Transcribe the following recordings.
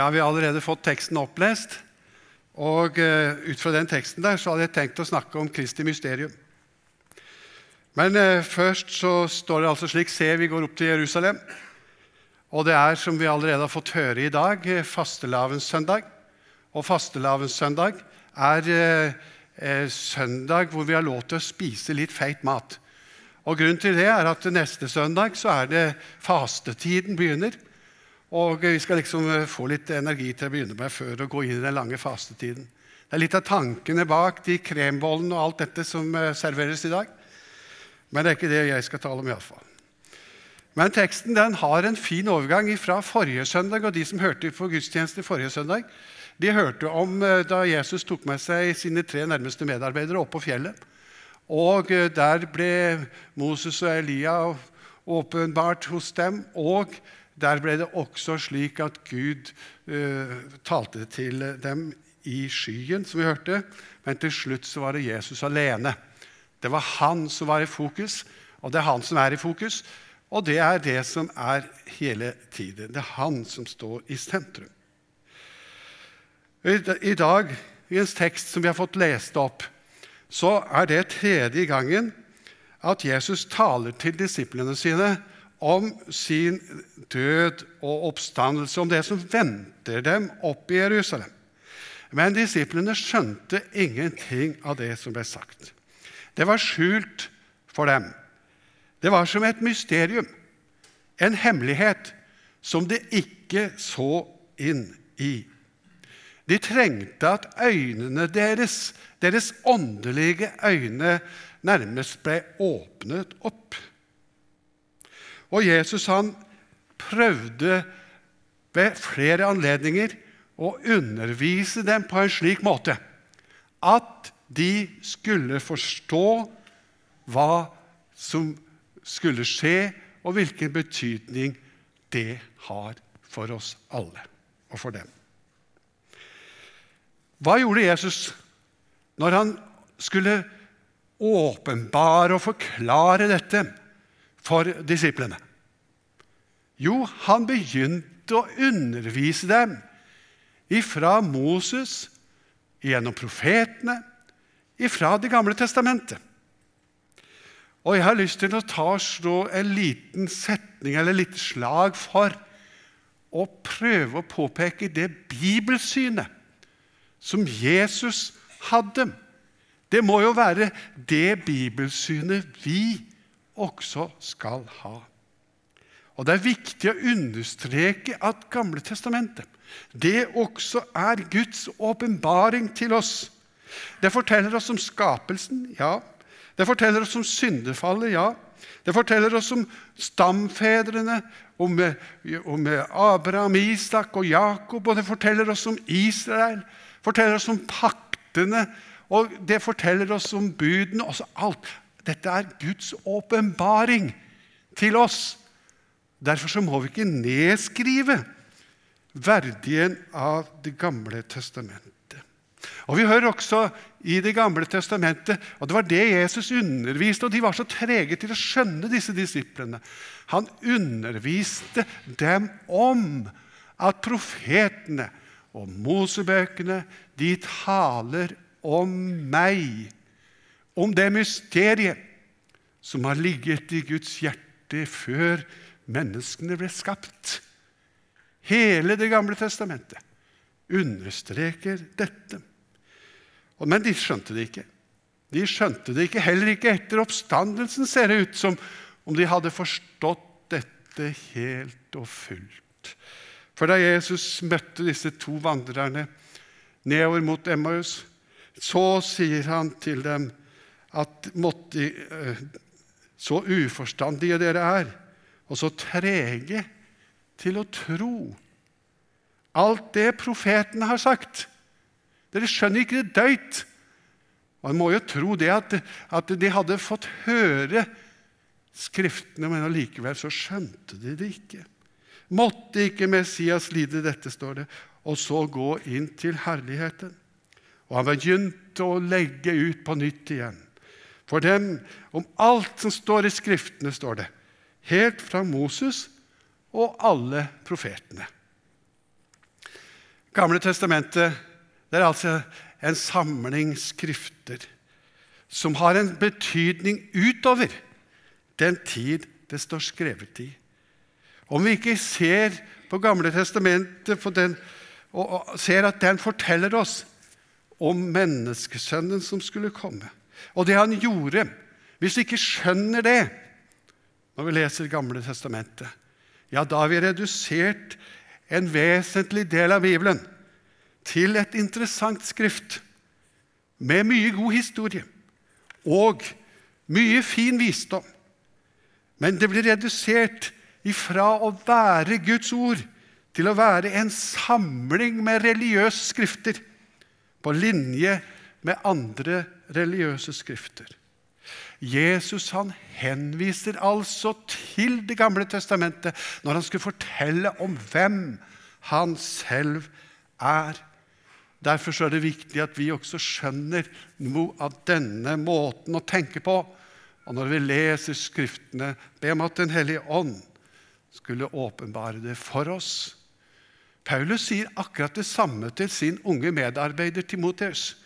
Ja, Vi har allerede fått teksten opplest. Og uh, ut fra den teksten der så hadde jeg tenkt å snakke om Kristi mysterium. Men uh, først så står det altså slik Se, vi går opp til Jerusalem. Og det er, som vi allerede har fått høre i dag, uh, fastelavnssøndag. Og fastelavnssøndag er søndag hvor vi har lov til å spise litt feit mat. Og Grunnen til det er at neste søndag så er det fastetiden begynner. Og vi skal liksom eh, få litt energi til å begynne med før å gå inn i den lange fastetiden. Det er litt av tankene bak de krembollene og alt dette som eh, serveres i dag. Men det er ikke det jeg skal tale om, iallfall. Men teksten den har en fin overgang fra forrige søndag. Og de som hørte på gudstjeneste forrige søndag, de hørte om eh, da Jesus tok med seg sine tre nærmeste medarbeidere opp på fjellet. Og der ble Moses og Elia åpenbart hos dem. og der ble det også slik at Gud uh, talte til dem i skyen, som vi hørte, men til slutt så var det Jesus alene. Det var han som var i fokus, og det er han som er i fokus. Og det er det som er hele tiden. Det er han som står i sentrum. I dag, i en tekst som vi har fått lest opp, så er det tredje gangen at Jesus taler til disiplene sine om sin død og oppstandelse, om det som venter dem opp i Jerusalem. Men disiplene skjønte ingenting av det som ble sagt. Det var skjult for dem. Det var som et mysterium, en hemmelighet som de ikke så inn i. De trengte at øynene deres, deres åndelige øyne, nærmest ble åpnet opp. Og Jesus han prøvde ved flere anledninger å undervise dem på en slik måte at de skulle forstå hva som skulle skje, og hvilken betydning det har for oss alle og for dem. Hva gjorde Jesus når han skulle åpenbare og forklare dette for disiplene? Jo, han begynte å undervise dem ifra Moses, gjennom profetene, ifra Det gamle testamentet. Og jeg har lyst til å ta slå en liten setning eller litt slag for å prøve å påpeke det bibelsynet som Jesus hadde. Det må jo være det bibelsynet vi også skal ha. Og Det er viktig å understreke at Gamle testamentet det også er Guds åpenbaring til oss. Det forteller oss om skapelsen, ja. Det forteller oss om syndefallet, ja. Det forteller oss om stamfedrene, om, om Abraham, Isak og Jakob. Og det forteller oss om Israel, forteller oss om paktene, og det forteller oss om budene. Også alt. Dette er Guds åpenbaring til oss. Derfor så må vi ikke nedskrive verdien av Det gamle testamentet. Og Vi hører også i Det gamle testamentet, og det var det Jesus underviste, og de var så trege til å skjønne disse disiplene. Han underviste dem om at profetene og Mosebøkene de taler om meg om det mysteriet som har ligget i Guds hjerte før menneskene ble skapt. Hele Det gamle testamentet understreker dette. Men de skjønte det ikke. De skjønte det ikke, Heller ikke etter oppstandelsen ser det ut som om de hadde forstått dette helt og fullt. For da Jesus møtte disse to vandrerne nedover mot Emmaus, så sier han til dem at måtte, eh, så uforstandige dere er, og så trege til å tro alt det profetene har sagt. Dere skjønner ikke det døyt. Man må jo tro det at, at de hadde fått høre Skriftene, men allikevel så skjønte de det ikke. Måtte ikke Messias lide dette, står det, og så gå inn til herligheten. Og han begynte å legge ut på nytt igjen for dem om alt som står i Skriftene, står det, helt fra Moses og alle profetene. Gamle testamentet det er altså en samling skrifter som har en betydning utover den tid det står skrevet i. Om vi ikke ser på Gamle testamentet på den, og ser at den forteller oss om menneskesønnen som skulle komme, og det han gjorde Hvis vi ikke skjønner det når vi leser Gamle testamentet, ja, da har vi redusert en vesentlig del av Bibelen til et interessant skrift med mye god historie og mye fin visdom. Men det blir redusert ifra å være Guds ord til å være en samling med religiøse skrifter på linje med andre religiøse skrifter. Jesus han henviser altså til Det gamle testamentet når han skulle fortelle om hvem han selv er. Derfor er det viktig at vi også skjønner noe av denne måten å tenke på. Og når vi leser Skriftene, be om at Den hellige ånd skulle åpenbare det for oss. Paulus sier akkurat det samme til sin unge medarbeider Timoteus.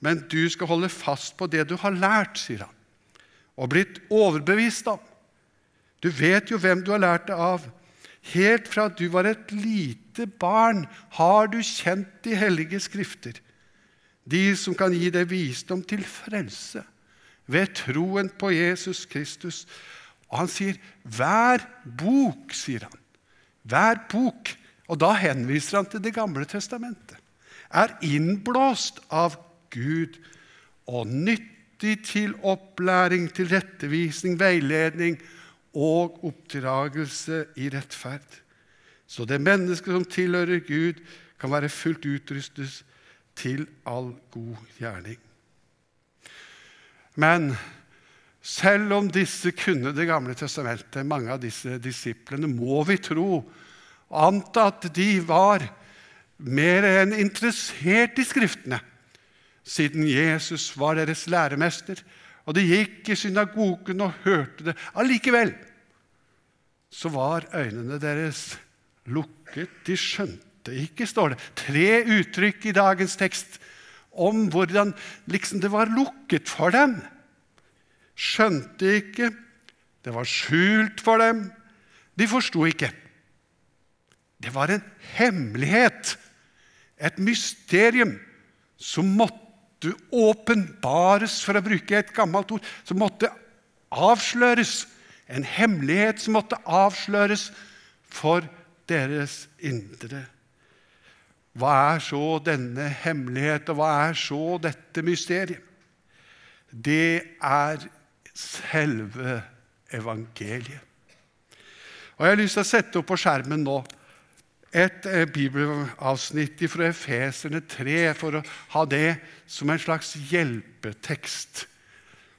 Men du skal holde fast på det du har lært, sier han, og blitt overbevist om. Du vet jo hvem du har lært det av. Helt fra du var et lite barn, har du kjent de hellige skrifter, de som kan gi deg visdom til frelse ved troen på Jesus Kristus. Og han sier, 'Hver bok', sier han. Hver bok. Og da henviser han til Det gamle testamentet. Er innblåst av Gud og nyttig til opplæring, tilrettevisning, veiledning og oppdragelse i rettferd. Så det mennesket som tilhører Gud, kan være fullt utrustet til all god gjerning. Men selv om disse kunne Det gamle testamentet, mange av disse disiplene, må vi tro anta at de var mer enn interessert i Skriftene, siden Jesus var deres læremester og de gikk i synagogen og hørte det. Allikevel så var øynene deres lukket. De skjønte ikke, står det. Tre uttrykk i dagens tekst om hvordan liksom det var lukket for dem. Skjønte ikke, det var skjult for dem. De forsto ikke. Det var en hemmelighet, et mysterium, som måtte måtte åpenbares, for å bruke et gammelt ord, som måtte avsløres. En hemmelighet som måtte avsløres for deres indre. Hva er så denne hemmelighet, og hva er så dette mysteriet? Det er selve evangeliet. Og Jeg har lyst til å sette opp på skjermen nå et eh, bibelavsnitt fra Efeserne 3 for å ha det som en slags hjelpetekst.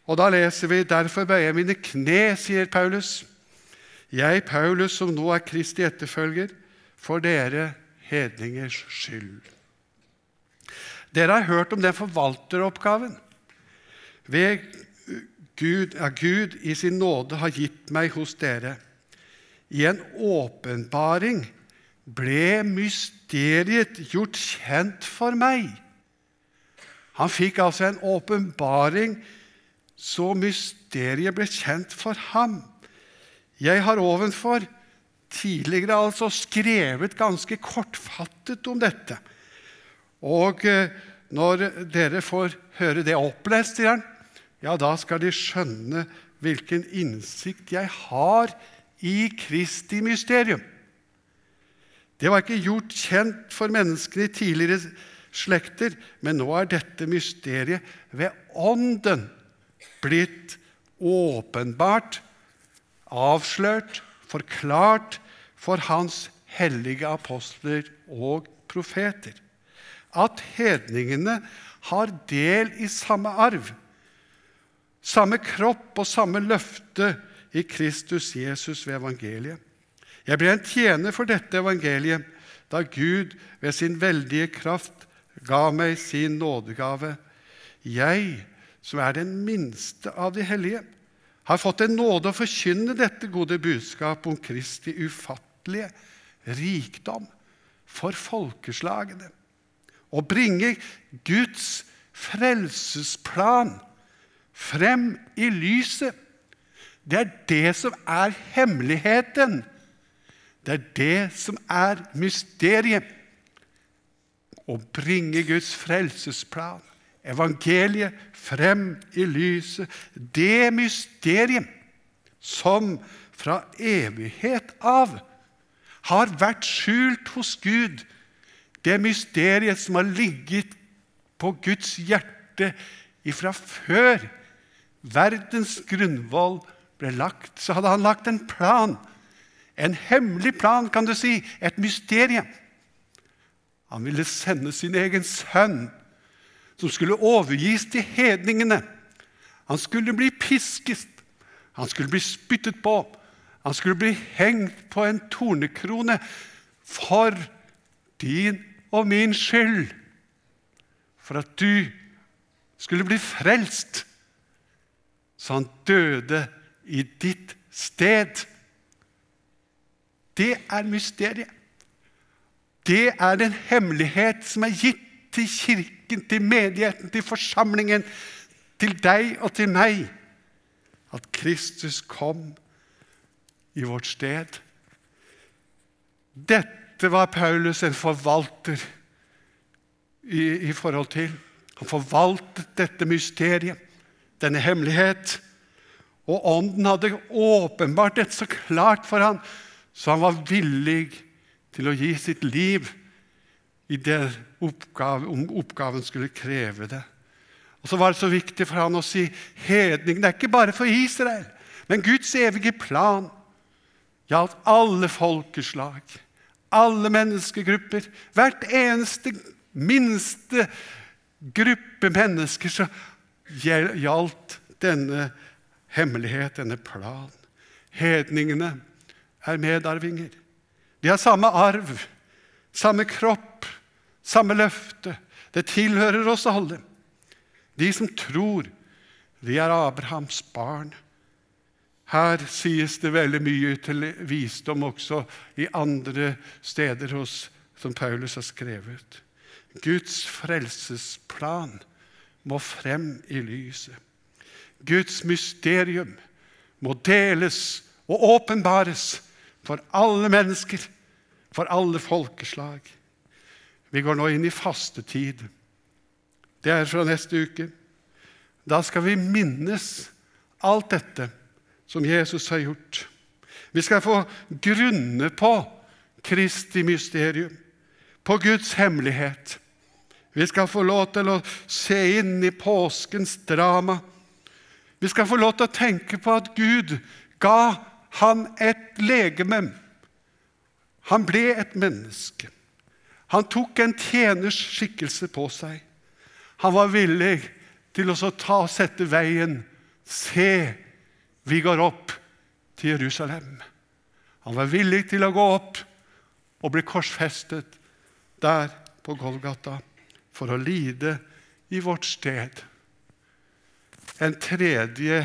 Og Da leser vi derfor bøyer mine kne, sier Paulus. Jeg, Paulus, som nå er Kristi etterfølger, for dere hedningers skyld. Dere har hørt om den forvalteroppgaven ved Gud, ja, Gud i sin nåde har gitt meg hos dere, i en åpenbaring ble mysteriet gjort kjent for meg. Han fikk altså en åpenbaring, så mysteriet ble kjent for ham. Jeg har ovenfor tidligere altså skrevet ganske kortfattet om dette. Og eh, når dere får høre det opplest, sier ja, da skal de skjønne hvilken innsikt jeg har i Kristi mysterium. Det var ikke gjort kjent for menneskene i tidligere slekter, men nå er dette mysteriet ved Ånden blitt åpenbart, avslørt, forklart for Hans hellige apostler og profeter. At hedningene har del i samme arv, samme kropp og samme løfte i Kristus Jesus ved evangeliet. Jeg ble en tjener for dette evangeliet da Gud ved sin veldige kraft ga meg sin nådegave. Jeg, som er den minste av de hellige, har fått en nåde å forkynne dette gode budskapet om Kristi ufattelige rikdom for folkeslagene. Å bringe Guds frelsesplan frem i lyset. Det er det som er hemmeligheten. Det er det som er mysteriet. Å bringe Guds frelsesplan, evangeliet, frem i lyset. Det mysteriet som fra evighet av har vært skjult hos Gud. Det mysteriet som har ligget på Guds hjerte ifra før verdens grunnvoll ble lagt, så hadde han lagt en plan. En hemmelig plan, kan du si. Et mysterium. Han ville sende sin egen sønn, som skulle overgis til hedningene. Han skulle bli pisket, han skulle bli spyttet på, han skulle bli hengt på en tornekrone for din og min skyld. For at du skulle bli frelst. Så han døde i ditt sted. Det er mysteriet. Det er en hemmelighet som er gitt til kirken, til menigheten, til forsamlingen, til deg og til meg. At Kristus kom i vårt sted. Dette var Paulus en forvalter i, i forhold til. Han forvaltet dette mysteriet, denne hemmelighet. Og Ånden hadde åpenbart dette så klart for ham, så han var villig til å gi sitt liv i det oppgave, om oppgaven skulle kreve det. Og Så var det så viktig for han å si hedning. Det er ikke bare for Israel, men Guds evige plan gjaldt alle folkeslag, alle menneskegrupper. Hvert eneste minste gruppe mennesker så gjaldt denne hemmelighet, denne plan. Hedningene er medarvinger. De har samme arv, samme kropp, samme løfte. Det tilhører oss alle. De som tror, de er Abrahams barn. Her sies det veldig mye til visdom også i andre steder hos, som Paulus har skrevet. Guds frelsesplan må frem i lyset. Guds mysterium må deles og åpenbares for alle mennesker, for alle folkeslag. Vi går nå inn i fastetid. Det er fra neste uke. Da skal vi minnes alt dette som Jesus har gjort. Vi skal få grunne på Kristi mysterium, på Guds hemmelighet. Vi skal få lov til å se inn i påskens drama. Vi skal få lov til å tenke på at Gud ga han et legeme. Han ble et menneske. Han tok en tjeners skikkelse på seg. Han var villig til å ta og sette veien. Se, vi går opp til Jerusalem. Han var villig til å gå opp og bli korsfestet der på Golgata for å lide i vårt sted. En tredje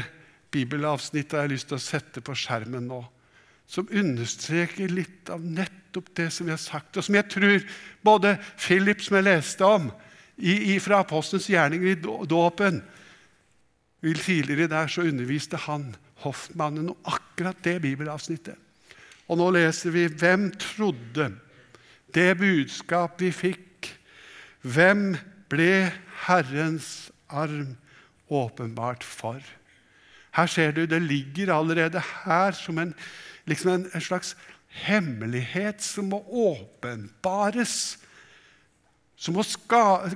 bibelavsnitt har jeg lyst til å sette på skjermen nå, som understreker litt av nettopp det som vi har sagt, og som jeg tror både Philip, som jeg leste om i, i fra Apostelens gjerninger i dåpen Tidligere der så underviste han hoffmannen om akkurat det bibelavsnittet. Og nå leser vi Hvem trodde det budskap vi fikk? Hvem ble Herrens arm åpenbart for? Her ser du, Det ligger allerede her som en, liksom en, en slags hemmelighet som må åpenbares. Som må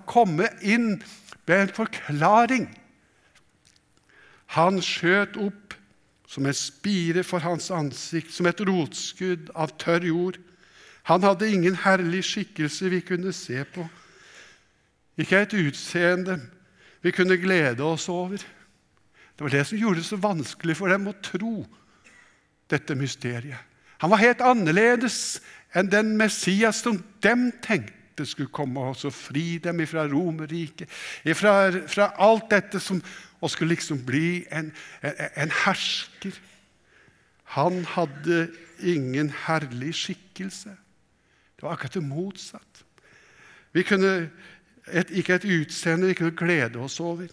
komme inn ved en forklaring. Han skjøt opp som en spire for hans ansikt, som et rotskudd av tørr jord. Han hadde ingen herlig skikkelse vi kunne se på, ikke et utseende vi kunne glede oss over. Det var det som gjorde det så vanskelig for dem å tro dette mysteriet. Han var helt annerledes enn den Messias som dem tenkte skulle komme og fri dem fra Romerriket, fra, alt dette som, og skulle liksom bli en, en, en hersker. Han hadde ingen herlig skikkelse. Det var akkurat det motsatt. Vi kunne et, ikke et utseende vi kunne glede oss over.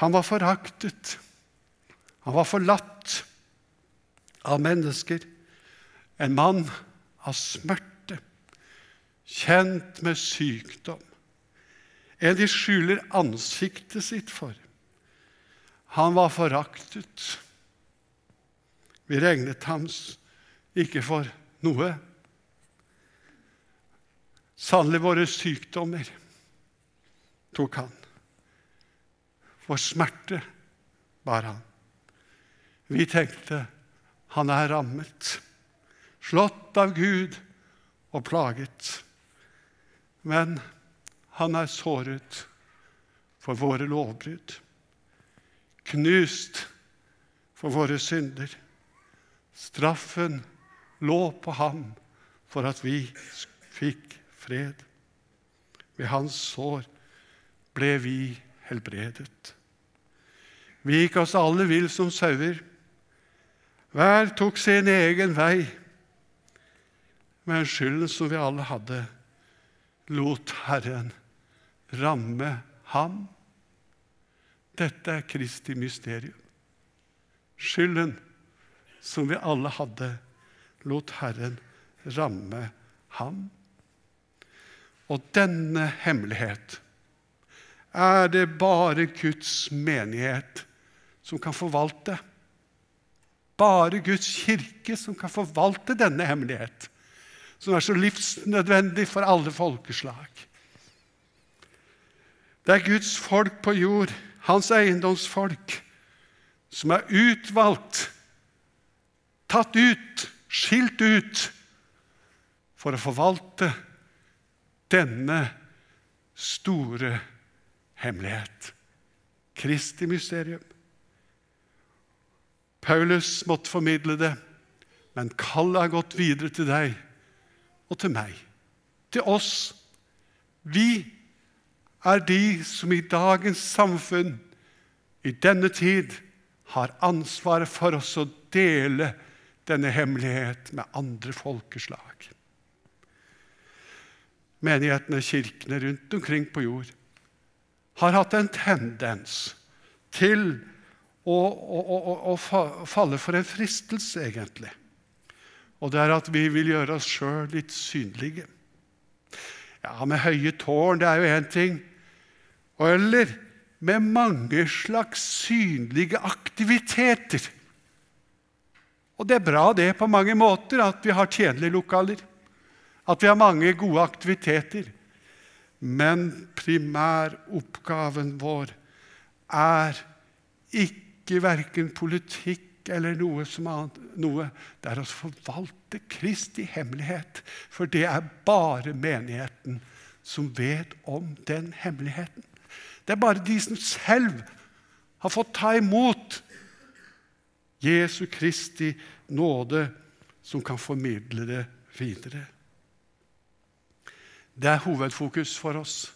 Han var foraktet. Han var forlatt av mennesker. En mann av smerte, kjent med sykdom. En de skjuler ansiktet sitt for. Han var foraktet. Vi regnet ham ikke for noe. Sannelig, våre sykdommer tok han. Vår smerte bar han. Vi tenkte han er rammet, slått av Gud og plaget. Men han er såret for våre lovbrudd, knust for våre synder. Straffen lå på ham for at vi fikk fred. Ved hans sår ble vi helbredet. Vi gikk oss alle vill som sauer. Hver tok sin egen vei. Men skylden som vi alle hadde, lot Herren ramme ham. Dette er Kristi mysterium. Skylden som vi alle hadde, lot Herren ramme ham. Og denne hemmelighet er det bare Guds menighet som kan forvalte. Bare Guds kirke som kan forvalte denne hemmelighet, som er så livsnødvendig for alle folkeslag. Det er Guds folk på jord, hans eiendomsfolk, som er utvalgt, tatt ut, skilt ut, for å forvalte denne store hemmelighet. Kristi mysterium. Paulus måtte formidle det, men kallet har gått videre til deg og til meg, til oss. Vi er de som i dagens samfunn, i denne tid, har ansvaret for oss å dele denne hemmelighet med andre folkeslag menighetene, kirkene rundt omkring på jord, har hatt en tendens til å, falle for en fristelse, egentlig. Og det er at vi vil gjøre oss sjøl litt synlige. Ja, med høye tårn, det er jo én ting. Eller med mange slags synlige aktiviteter. Og det er bra det på mange måter at vi har tjenlige lokaler at vi har mange gode aktiviteter. Men primæroppgaven vår er ikke verken politikk eller noe som annet. Noe. Det er å forvalte Kristi hemmelighet. For det er bare menigheten som vet om den hemmeligheten. Det er bare de som selv har fått ta imot Jesu Kristi nåde, som kan formidle det videre. Det er hovedfokus for oss.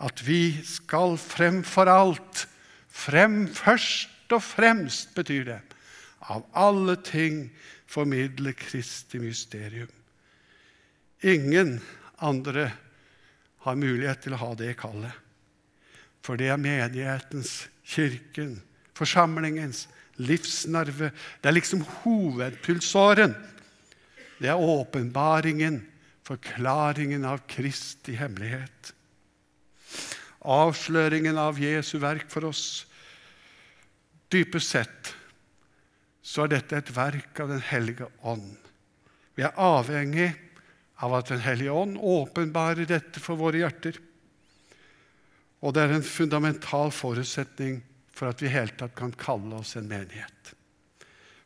At vi skal fremfor alt Frem først og fremst, betyr det. Av alle ting formidle Kristi mysterium. Ingen andre har mulighet til å ha det kallet. For det er menighetens, kirken, forsamlingens livsnerve. Det er liksom hovedpulsåren. Det er åpenbaringen forklaringen av Kristi hemmelighet. Avsløringen av Jesu verk for oss. Dypest sett så er dette et verk av Den hellige ånd. Vi er avhengig av at Den hellige ånd åpenbarer dette for våre hjerter. Og det er en fundamental forutsetning for at vi i hele tatt kan kalle oss en menighet.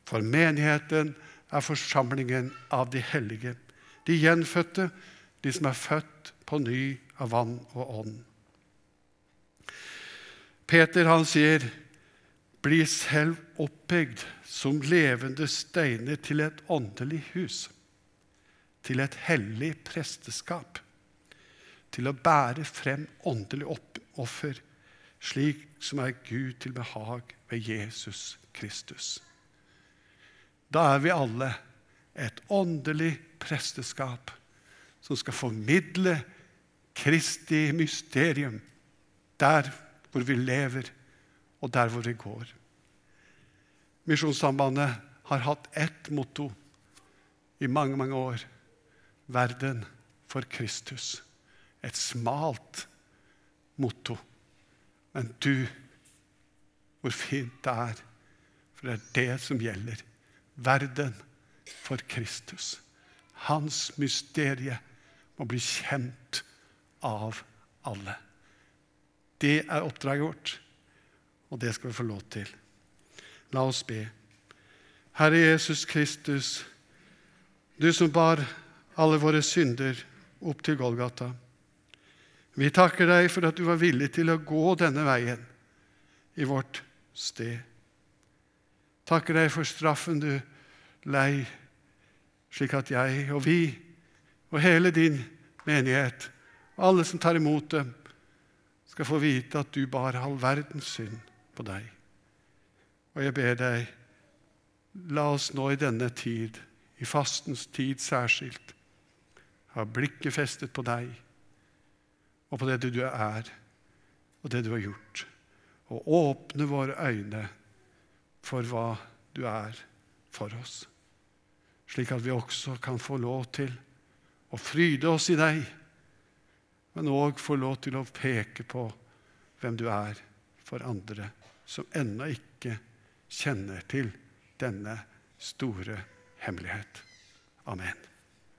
For menigheten er forsamlingen av de hellige de gjenfødte, de som er født på ny av vann og ånd. Peter han sier, 'Bli selv oppbygd som levende steiner til et åndelig hus', til et hellig presteskap, til å bære frem åndelig offer, slik som er Gud til behag ved Jesus Kristus. Da er vi alle et åndelig presteskap som skal formidle Kristi mysterium der hvor vi lever, og der hvor vi går. Misjonssambandet har hatt ett motto i mange, mange år. Verden for Kristus. Et smalt motto. Men du, hvor fint det er. For det er det som gjelder. Verden for Kristus. Hans mysterie må bli kjent av alle. Det er oppdraget vårt, og det skal vi få lov til. La oss be. Herre Jesus Kristus, du som bar alle våre synder opp til Golgata. Vi takker deg for at du var villig til å gå denne veien i vårt sted. Takker deg for straffen du lei, slik at jeg og vi og hele din menighet, alle som tar imot dem, skal få vite at du bar all verdens synd på deg. Og jeg ber deg, la oss nå i denne tid, i fastens tid særskilt, ha blikket festet på deg og på det du er, og det du har gjort, og åpne våre øyne for hva du er for oss, slik at vi også kan få lov til å fryde oss i deg men òg få lov til å peke på hvem du er for andre som ennå ikke kjenner til denne store hemmelighet. Amen.